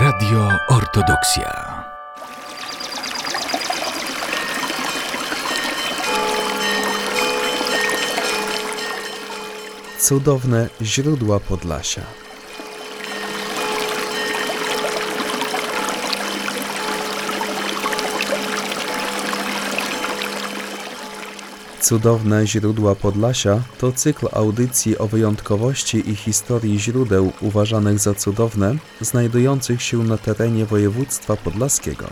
Radio Ortodoksja. Cudowne źródła Podlasia. Cudowne źródła Podlasia to cykl audycji o wyjątkowości i historii źródeł uważanych za cudowne, znajdujących się na terenie województwa podlaskiego.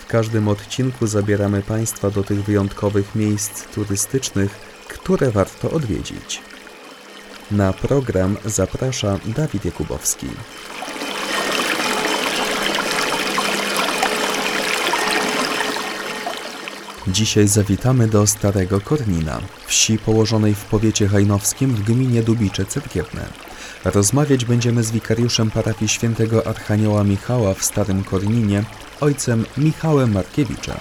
W każdym odcinku zabieramy Państwa do tych wyjątkowych miejsc turystycznych, które warto odwiedzić. Na program zaprasza Dawid Jakubowski. Dzisiaj zawitamy do Starego Kornina, wsi położonej w powiecie hajnowskim w gminie Dubicze Cerkiewne. Rozmawiać będziemy z wikariuszem parafii świętego Archanioła Michała w Starym Korninie, ojcem Michałem Markiewiczem.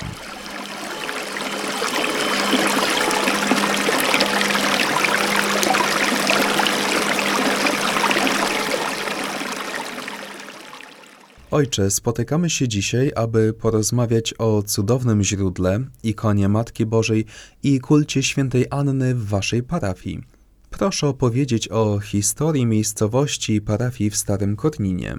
Ojcze, spotykamy się dzisiaj, aby porozmawiać o cudownym źródle, ikonie Matki Bożej i kulcie świętej Anny w waszej parafii. Proszę opowiedzieć o historii miejscowości i parafii w Starym Korninie.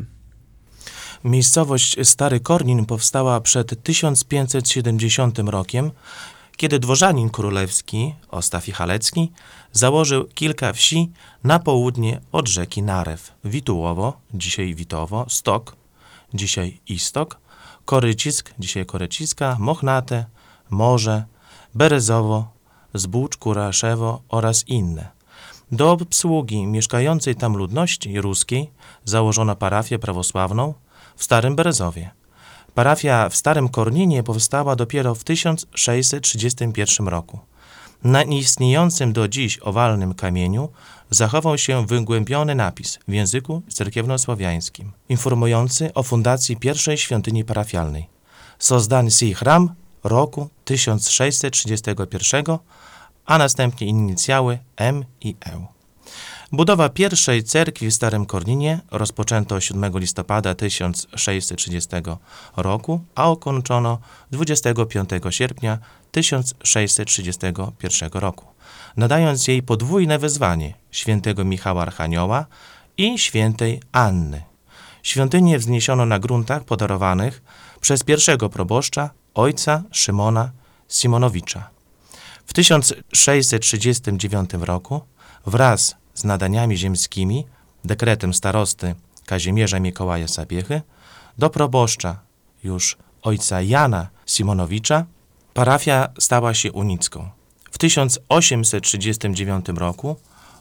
Miejscowość Stary Kornin powstała przed 1570 rokiem, kiedy dworzanin królewski Ostaf Halecki założył kilka wsi na południe od rzeki Narew. Witułowo, dzisiaj Witowo, Stok, dzisiaj Istok, Korycisk, dzisiaj Koryciska, Mochnate, Morze, Berezowo, Zbócz, Kuraszewo oraz inne. Do obsługi mieszkającej tam ludności ruskiej założono parafię prawosławną w Starym Berezowie. Parafia w Starym Korninie powstała dopiero w 1631 roku. Na nieistniejącym do dziś owalnym kamieniu zachował się wygłębiony napis w języku cerkiewnosłowiańskim, informujący o fundacji pierwszej świątyni parafialnej. Sozdan si chram roku 1631, a następnie inicjały M i E. Budowa pierwszej cerkwi w Starym Korninie rozpoczęto 7 listopada 1630 roku, a ukończono 25 sierpnia 1631 roku, nadając jej podwójne wezwanie świętego Michała Archanioła i świętej Anny. Świątynię wzniesiono na gruntach podarowanych przez pierwszego proboszcza, ojca Szymona Simonowicza. W 1639 roku wraz z nadaniami ziemskimi, dekretem starosty Kazimierza Mikołaja Sapiechy, do proboszcza już ojca Jana Simonowicza, parafia stała się unicką. W 1839 roku,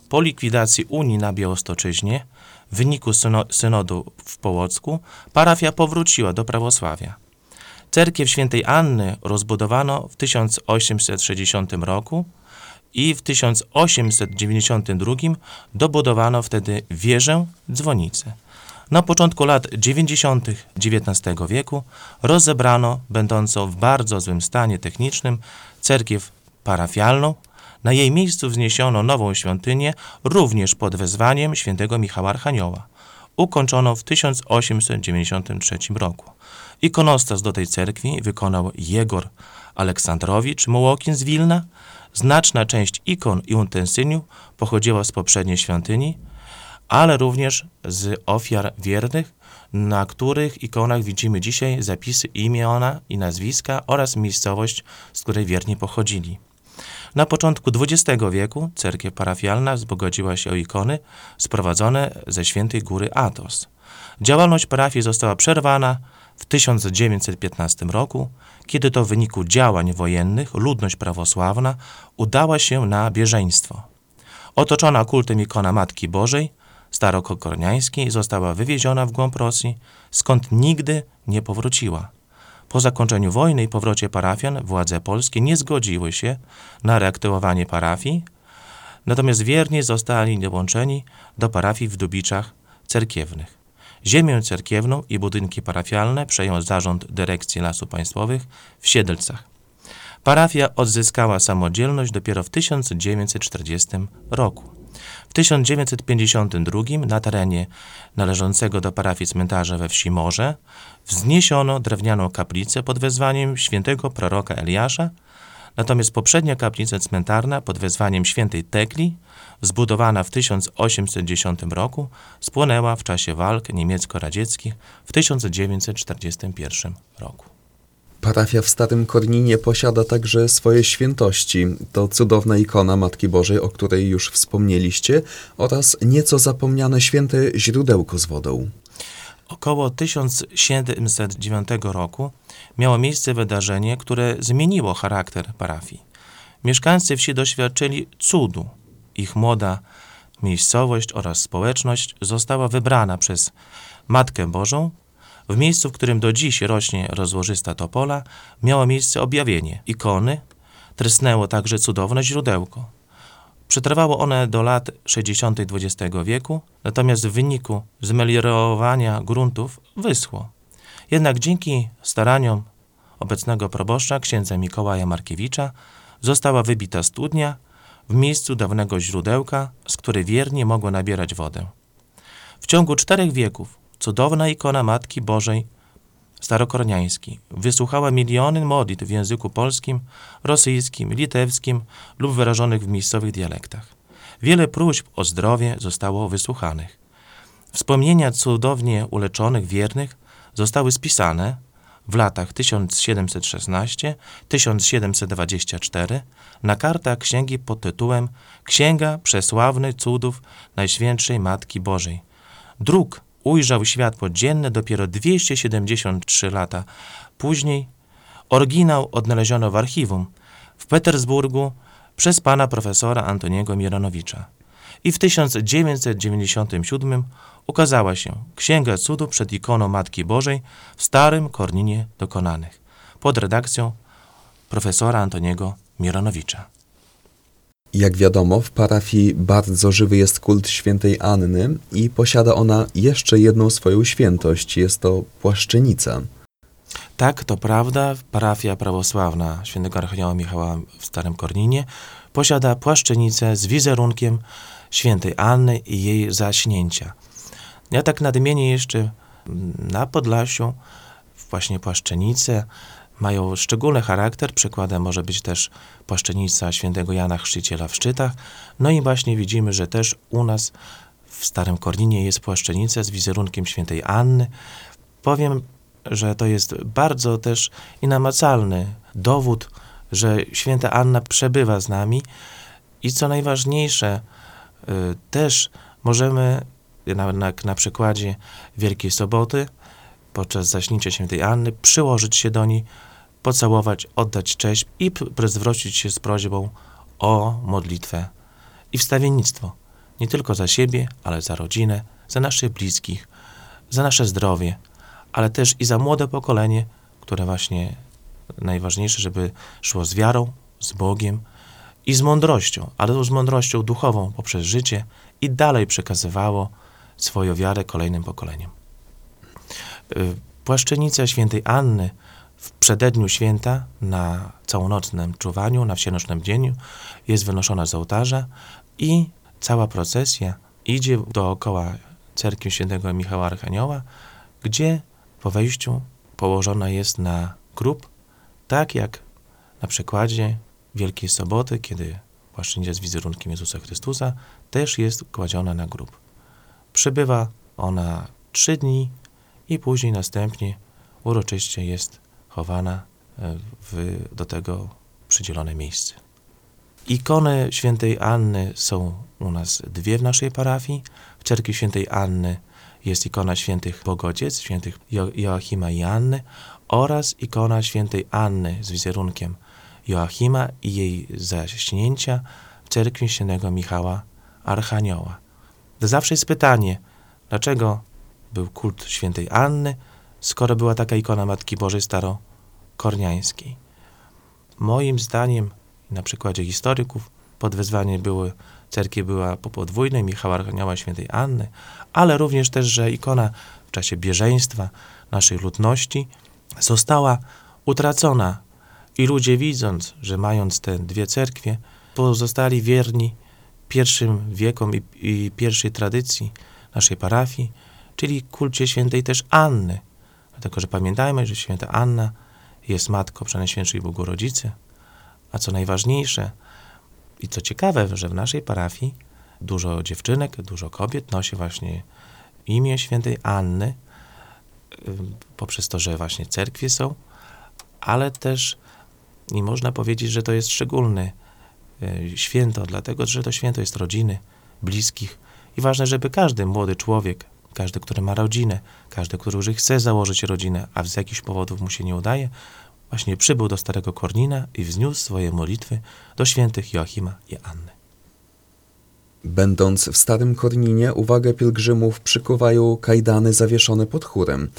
po likwidacji Unii na Białostoczyźnie, w wyniku syno synodu w Połocku, parafia powróciła do prawosławia. Cerkiew świętej Anny rozbudowano w 1860 roku i w 1892 dobudowano wtedy wieżę, dzwonicę. Na początku lat 90. XIX wieku rozebrano, będącą w bardzo złym stanie technicznym, cerkiew parafialną. Na jej miejscu wzniesiono nową świątynię, również pod wezwaniem świętego Michała Archanioła. Ukończono w 1893 roku. Ikonostas do tej cerkwi wykonał Jegor Aleksandrowicz Mułokin z Wilna. Znaczna część ikon i utensyliów pochodziła z poprzedniej świątyni, ale również z ofiar wiernych, na których ikonach widzimy dzisiaj zapisy imiona i nazwiska oraz miejscowość, z której wierni pochodzili. Na początku XX wieku cerkiew parafialna wzbogaciła się o ikony sprowadzone ze świętej góry Atos. Działalność parafii została przerwana w 1915 roku, kiedy to w wyniku działań wojennych ludność prawosławna udała się na bieżeństwo. Otoczona kultem ikona Matki Bożej, starokokorniańskiej, została wywieziona w głąb Rosji, skąd nigdy nie powróciła. Po zakończeniu wojny i powrocie parafian władze polskie nie zgodziły się na reaktywowanie parafii, natomiast wierni zostali dołączeni do parafii w Dubiczach cerkiewnych. Ziemię cerkiewną i budynki parafialne przejął zarząd dyrekcji Lasów Państwowych w Siedlcach. Parafia odzyskała samodzielność dopiero w 1940 roku. W 1952 na terenie należącego do parafii cmentarza we wsi Morze wzniesiono drewnianą kaplicę pod wezwaniem świętego proroka Eliasza, natomiast poprzednia kaplica cmentarna pod wezwaniem świętej Tekli, zbudowana w 1810 roku, spłonęła w czasie walk niemiecko-radzieckich w 1941 roku. Parafia w Starym Korninie posiada także swoje świętości. To cudowna ikona Matki Bożej, o której już wspomnieliście, oraz nieco zapomniane święte źródełko z wodą. Około 1709 roku miało miejsce wydarzenie, które zmieniło charakter parafii. Mieszkańcy wsi doświadczyli cudu. Ich młoda miejscowość oraz społeczność została wybrana przez Matkę Bożą. W miejscu, w którym do dziś rośnie rozłożysta topola, miało miejsce objawienie ikony, trysnęło także cudowne źródełko. Przetrwało one do lat 60. XX wieku, natomiast w wyniku zmeliorowania gruntów wyschło. Jednak dzięki staraniom obecnego proboszcza, księdza Mikołaja Markiewicza, została wybita studnia w miejscu dawnego źródełka, z której wiernie mogło nabierać wodę. W ciągu czterech wieków cudowna ikona Matki Bożej starokorniańskiej wysłuchała miliony modlitw w języku polskim, rosyjskim, litewskim lub wyrażonych w miejscowych dialektach. Wiele próśb o zdrowie zostało wysłuchanych. Wspomnienia cudownie uleczonych wiernych zostały spisane w latach 1716-1724 na kartach księgi pod tytułem Księga Przesławnych Cudów Najświętszej Matki Bożej. Druk ujrzał światło dzienne dopiero 273 lata później. Oryginał odnaleziono w archiwum w Petersburgu przez pana profesora Antoniego Mironowicza. I w 1997 ukazała się Księga Cudu przed ikoną Matki Bożej w Starym Korninie Dokonanych pod redakcją profesora Antoniego Mironowicza. Jak wiadomo, w parafii bardzo żywy jest kult świętej Anny i posiada ona jeszcze jedną swoją świętość. Jest to płaszczenica. Tak, to prawda. Parafia prawosławna świętego Archanioła Michała w Starym Korninie posiada płaszczenicę z wizerunkiem świętej Anny i jej zaśnięcia. Ja tak nadmienię jeszcze mm, na Podlasiu właśnie płaszczenice mają szczególny charakter. Przykładem może być też płaszczenica świętego Jana Chrzciciela w Szczytach. No i właśnie widzimy, że też u nas w Starym Korninie jest płaszczenica z wizerunkiem świętej Anny. Powiem, że to jest bardzo też i namacalny dowód, że święta Anna przebywa z nami i co najważniejsze, y, też możemy na, na, na przykładzie Wielkiej Soboty podczas zaśnięcia świętej Anny przyłożyć się do niej, pocałować, oddać cześć i zwrócić się z prośbą o modlitwę i wstawiennictwo. Nie tylko za siebie, ale za rodzinę, za naszych bliskich, za nasze zdrowie, ale też i za młode pokolenie, które właśnie najważniejsze, żeby szło z wiarą, z Bogiem i z mądrością, ale z mądrością duchową poprzez życie i dalej przekazywało swoją wiarę kolejnym pokoleniom. Płaszczenica świętej Anny w przededniu święta na całonocnym czuwaniu, na wsienocznym dzieniu jest wynoszona z ołtarza i cała procesja idzie dookoła cerkwi świętego Michała Archanioła, gdzie po wejściu położona jest na grób, tak jak na przykładzie Wielkiej Soboty, kiedy płaszczynica z wizerunkiem Jezusa Chrystusa też jest kładziona na grób. Przebywa ona trzy dni i później następnie uroczyście jest chowana e, w, do tego przydzielone miejsce. Ikony świętej Anny są u nas dwie w naszej parafii. W cerkwi świętej Anny jest ikona świętych Bogodziec, świętych jo Joachima i Anny oraz ikona świętej Anny z wizerunkiem Joachima i jej zaśnięcia w cerkwi świętego Michała Archanioła. Zawsze jest pytanie, dlaczego był kult świętej Anny, skoro była taka ikona Matki Bożej Starokorniańskiej. Moim zdaniem, na przykładzie historyków, pod wezwanie były, cerkiew była po podwójnej Michała Archanioła świętej Anny, ale również też, że ikona w czasie bieżeństwa naszej ludności została utracona i ludzie widząc, że mając te dwie cerkwie, pozostali wierni pierwszym wiekom i, i pierwszej tradycji naszej parafii, czyli kulcie świętej też Anny. Dlatego, że pamiętajmy, że święta Anna jest matką Przenajświętszej Bogorodzicy, a co najważniejsze i co ciekawe, że w naszej parafii dużo dziewczynek, dużo kobiet nosi właśnie imię świętej Anny, ym, poprzez to, że właśnie cerkwie są, ale też nie można powiedzieć, że to jest szczególne y, święto, dlatego że to święto jest rodziny, bliskich i ważne, żeby każdy młody człowiek, każdy, który ma rodzinę, każdy, który chce założyć rodzinę, a z jakichś powodów mu się nie udaje, właśnie przybył do Starego Kornina i wzniósł swoje modlitwy do świętych Joachima i Anny. Będąc w Starym Korninie, uwagę pielgrzymów przykuwają kajdany zawieszone pod chórem.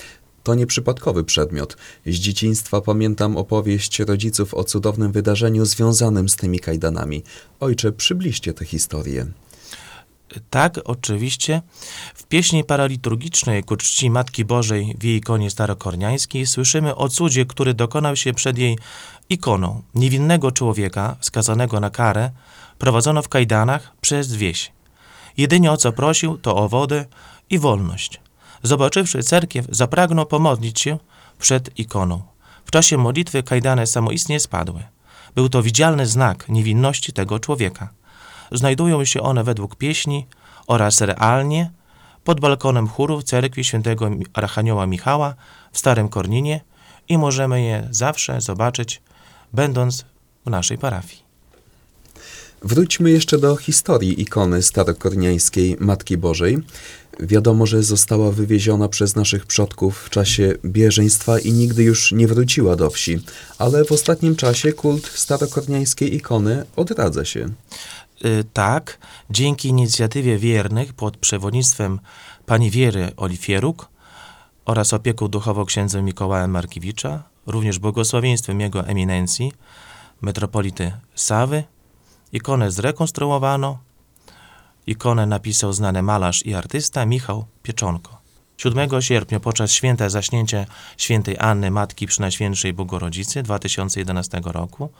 To nieprzypadkowy przedmiot. Z dzieciństwa pamiętam opowieść rodziców o cudownym wydarzeniu związanym z tymi kajdanami. Ojcze, przybliżcie tę historię. Tak, oczywiście. W pieśni paraliturgicznej ku czci Matki Bożej w jej ikonie starokorniańskiej słyszymy o cudzie, który dokonał się przed jej ikoną. Niewinnego człowieka, skazanego na karę, prowadzono w kajdanach przez wieś. Jedynie o co prosił, to o wodę i wolność. Zobaczywszy cerkiew, zapragnął pomodlić się przed ikoną. W czasie modlitwy kajdany samoistnie spadły. Był to widzialny znak niewinności tego człowieka. Znajdują się one według pieśni oraz realnie pod balkonem chóru cerkwi świętego Archanioła Michała w Starym Korninie i możemy je zawsze zobaczyć, będąc w naszej parafii. Wróćmy jeszcze do historii ikony starokorniańskiej Matki Bożej. Wiadomo, że została wywieziona przez naszych przodków w czasie bieżeństwa i nigdy już nie wróciła do wsi, ale w ostatnim czasie kult starokorniańskiej ikony odradza się. Y, tak, dzięki inicjatywie wiernych pod przewodnictwem pani Wiery Olifieruk oraz opieką duchową księdzem Mikołajem Markiewicza, również błogosławieństwem jego eminencji, metropolity Sawy, ikonę zrekonstruowano. Ikonę napisał znany malarz i artysta Michał Pieczonko. 7 sierpnia podczas święta zaśnięcia świętej Anny Matki Przynajświętszej Bogorodzicy 2011 roku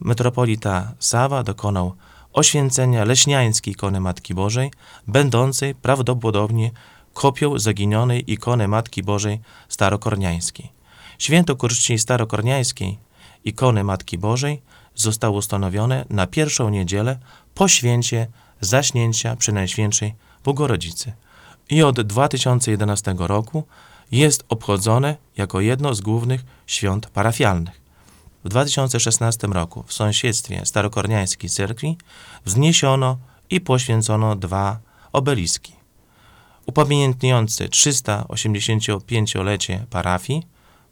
metropolita Sawa dokonał oświęcenia leśniańskiej ikony Matki Bożej, będącej prawdopodobnie kopią zaginionej ikony Matki Bożej starokorniańskiej. Święto ku czci starokorniańskiej ikony Matki Bożej zostało ustanowione na pierwszą niedzielę po święcie zaśnięcia Przynajświętszej Bogorodzicy i od 2011 roku jest obchodzone jako jedno z głównych świąt parafialnych. W 2016 roku w sąsiedztwie starokorniańskiej cerkwi wzniesiono i poświęcono dwa obeliski. Upamiętniający 385-lecie parafii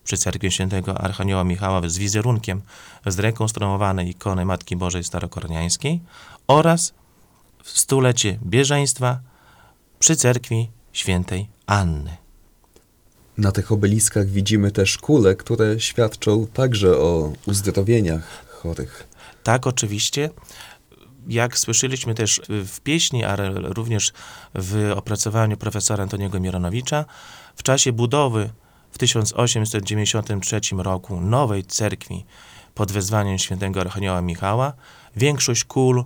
przy cerkwi świętego Archanioła Michała z wizerunkiem zrekonstruowanej ikony Matki Bożej Starokorniańskiej oraz w stulecie bieżeństwa przy cerkwi świętej Anny. Na tych obeliskach widzimy też kule, które świadczą także o uzdrowieniach chorych. Tak, oczywiście. Jak słyszeliśmy też w pieśni, ale również w opracowaniu profesora Antoniego Mironowicza, w czasie budowy w 1893 roku nowej cerkwi pod wezwaniem świętego Archanioła Michała, większość kul,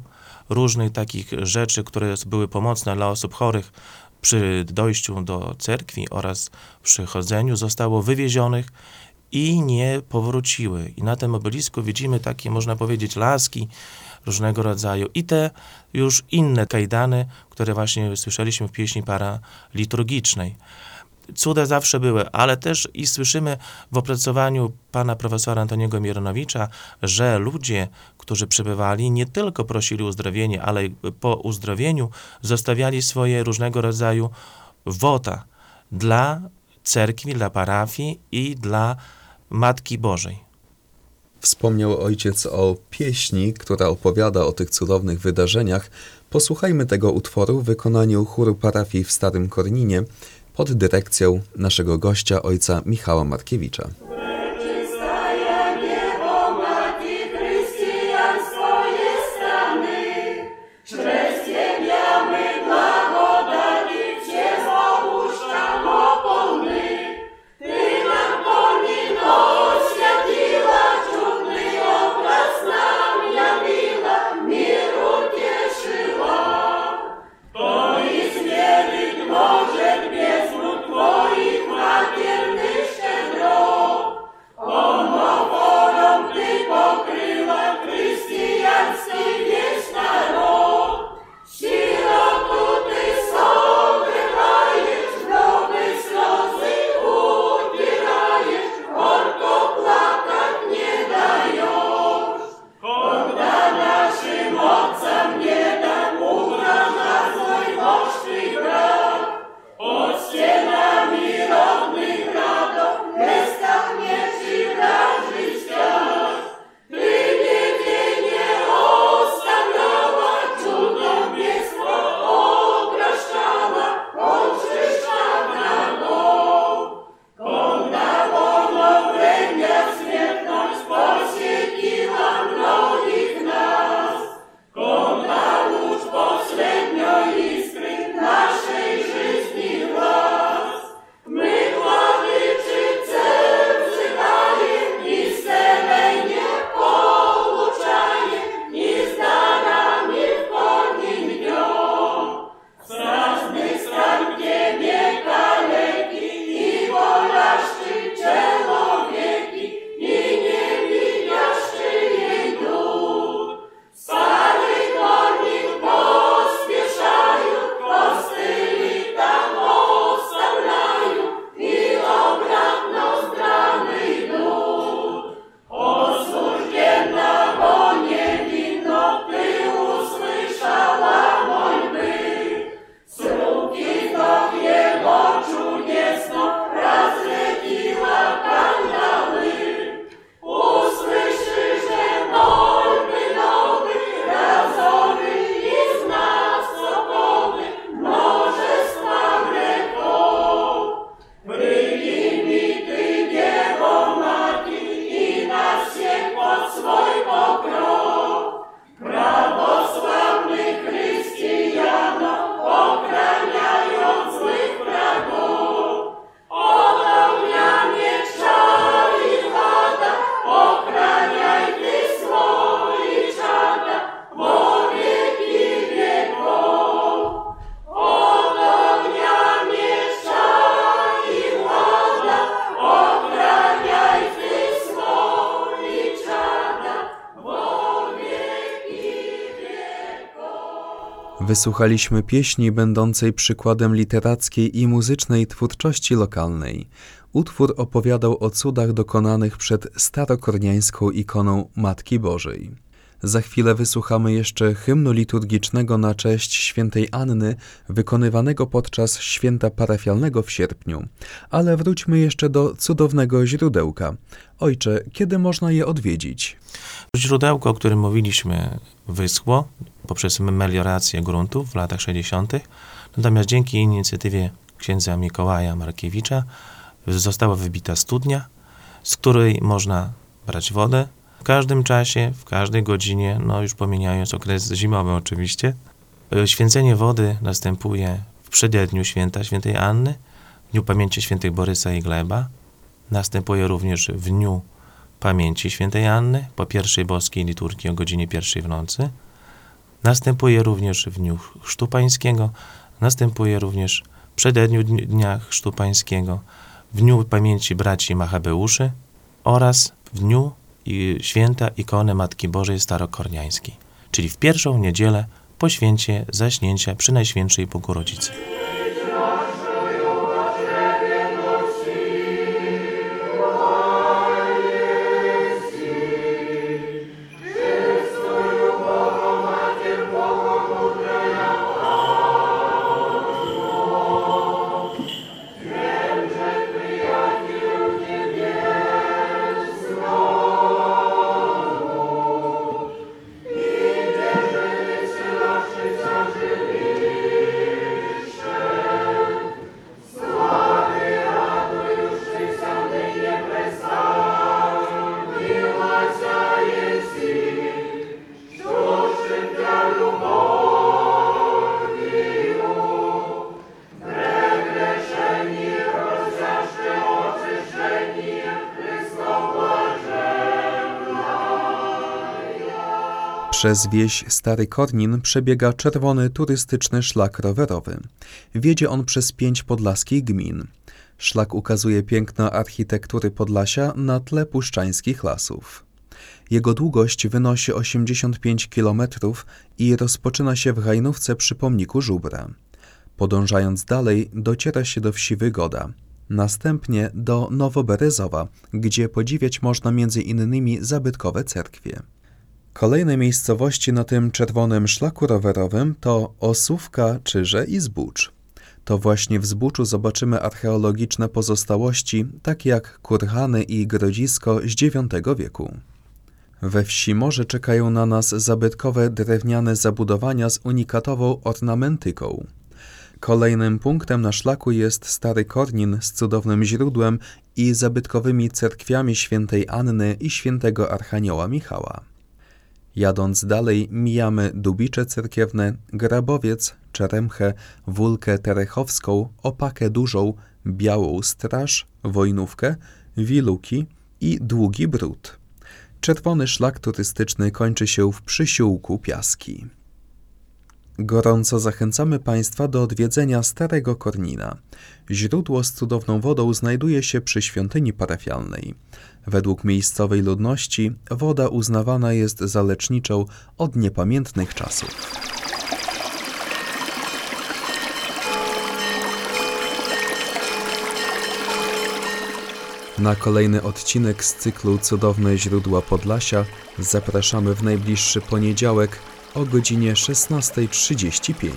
różnych takich rzeczy, które były pomocne dla osób chorych przy dojściu do cerkwi oraz przy chodzeniu, zostało wywiezionych i nie powróciły. I na tym obelisku widzimy takie, można powiedzieć, laski różnego rodzaju i te już inne kajdany, które właśnie słyszeliśmy w pieśni paraliturgicznej. Cuda zawsze były, ale też i słyszymy w opracowaniu pana profesora Antoniego Mironowicza, że ludzie, którzy przybywali, nie tylko prosili o uzdrowienie, ale po uzdrowieniu zostawiali swoje różnego rodzaju wota dla cerkwi, dla parafii i dla Matki Bożej. Wspomniał ojciec o pieśni, która opowiada o tych cudownych wydarzeniach. Posłuchajmy tego utworu w wykonaniu chóru parafii w Starym Korninie pod dyrekcją naszego gościa, ojca Michała Markiewicza. Wysłuchaliśmy pieśni będącej przykładem literackiej i muzycznej twórczości lokalnej. Utwór opowiadał o cudach dokonanych przed starokorniańską ikoną Matki Bożej. Za chwilę wysłuchamy jeszcze hymnu liturgicznego na cześć świętej Anny, wykonywanego podczas święta parafialnego w sierpniu. Ale wróćmy jeszcze do cudownego źródełka. Ojcze, kiedy można je odwiedzić? Źródełko, o którym mówiliśmy, wyschło poprzez meliorację gruntów w latach 60. Natomiast dzięki inicjatywie księdza Mikołaja Markiewicza została wybita studnia, z której można brać wodę w każdym czasie, w każdej godzinie, no już pomijając okres zimowy oczywiście. Święcenie wody następuje w przededniu święta świętej Anny, w dniu pamięci świętych Borysa i Gleba. Następuje również w dniu pamięci świętej Anny po pierwszej boskiej liturgii o godzinie pierwszej w nocy. Następuje również w dniu chrztu pańskiego, następuje również w przededniu dni- dnia chrztu pańskiego, w dniu pamięci braci Machabeuszy oraz w dniu święta ikony Matki Bożej Starokorniańskiej, czyli w pierwszą niedzielę po święcie zaśnięcia przy Najświętszej Bogorodzicy. Przez wieś Stary Kornin przebiega czerwony turystyczny szlak rowerowy. Wiedzie on przez pięć podlaskich gmin. Szlak ukazuje piękno architektury Podlasia na tle puszczańskich lasów. Jego długość wynosi 85 km i rozpoczyna się w Hajnówce przy pomniku Żubra. Podążając dalej, dociera się do wsi Wygoda. Następnie do Nowoberezowa, gdzie podziwiać można innymi zabytkowe cerkwie. Kolejne miejscowości na tym czerwonym szlaku rowerowym to Osówka, Czyże i Zbócz. To właśnie w Zbuczu zobaczymy archeologiczne pozostałości, takie jak kurhany i grodzisko z IX wieku. We wsi Morze czekają na nas zabytkowe drewniane zabudowania z unikatową ornamentyką. Kolejnym punktem na szlaku jest Stary Kornin z cudownym źródłem i zabytkowymi cerkwiami świętej Anny i świętego Archanioła Michała. Jadąc dalej, mijamy Dubicze Cerkiewne, Grabowiec, Czeremchę, Wólkę Terechowską, Opakę Dużą, Białą Straż, Wojnówkę, Wiluki i Długi Bród. Czerwony szlak turystyczny kończy się w Przysiółku Piaski. Gorąco zachęcamy Państwa do odwiedzenia Starego Kornina. Źródło z cudowną wodą znajduje się przy świątyni parafialnej. Według miejscowej ludności woda uznawana jest za leczniczą od niepamiętnych czasów. Na kolejny odcinek z cyklu Cudowne źródła Podlasia zapraszamy w najbliższy poniedziałek o godzinie 16.35.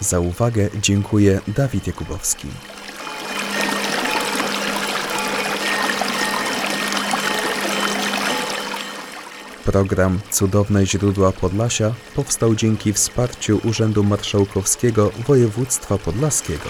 Za uwagę dziękuję Dawid Jakubowski. Program Cudowne źródła Podlasia powstał dzięki wsparciu Urzędu Marszałkowskiego Województwa Podlaskiego.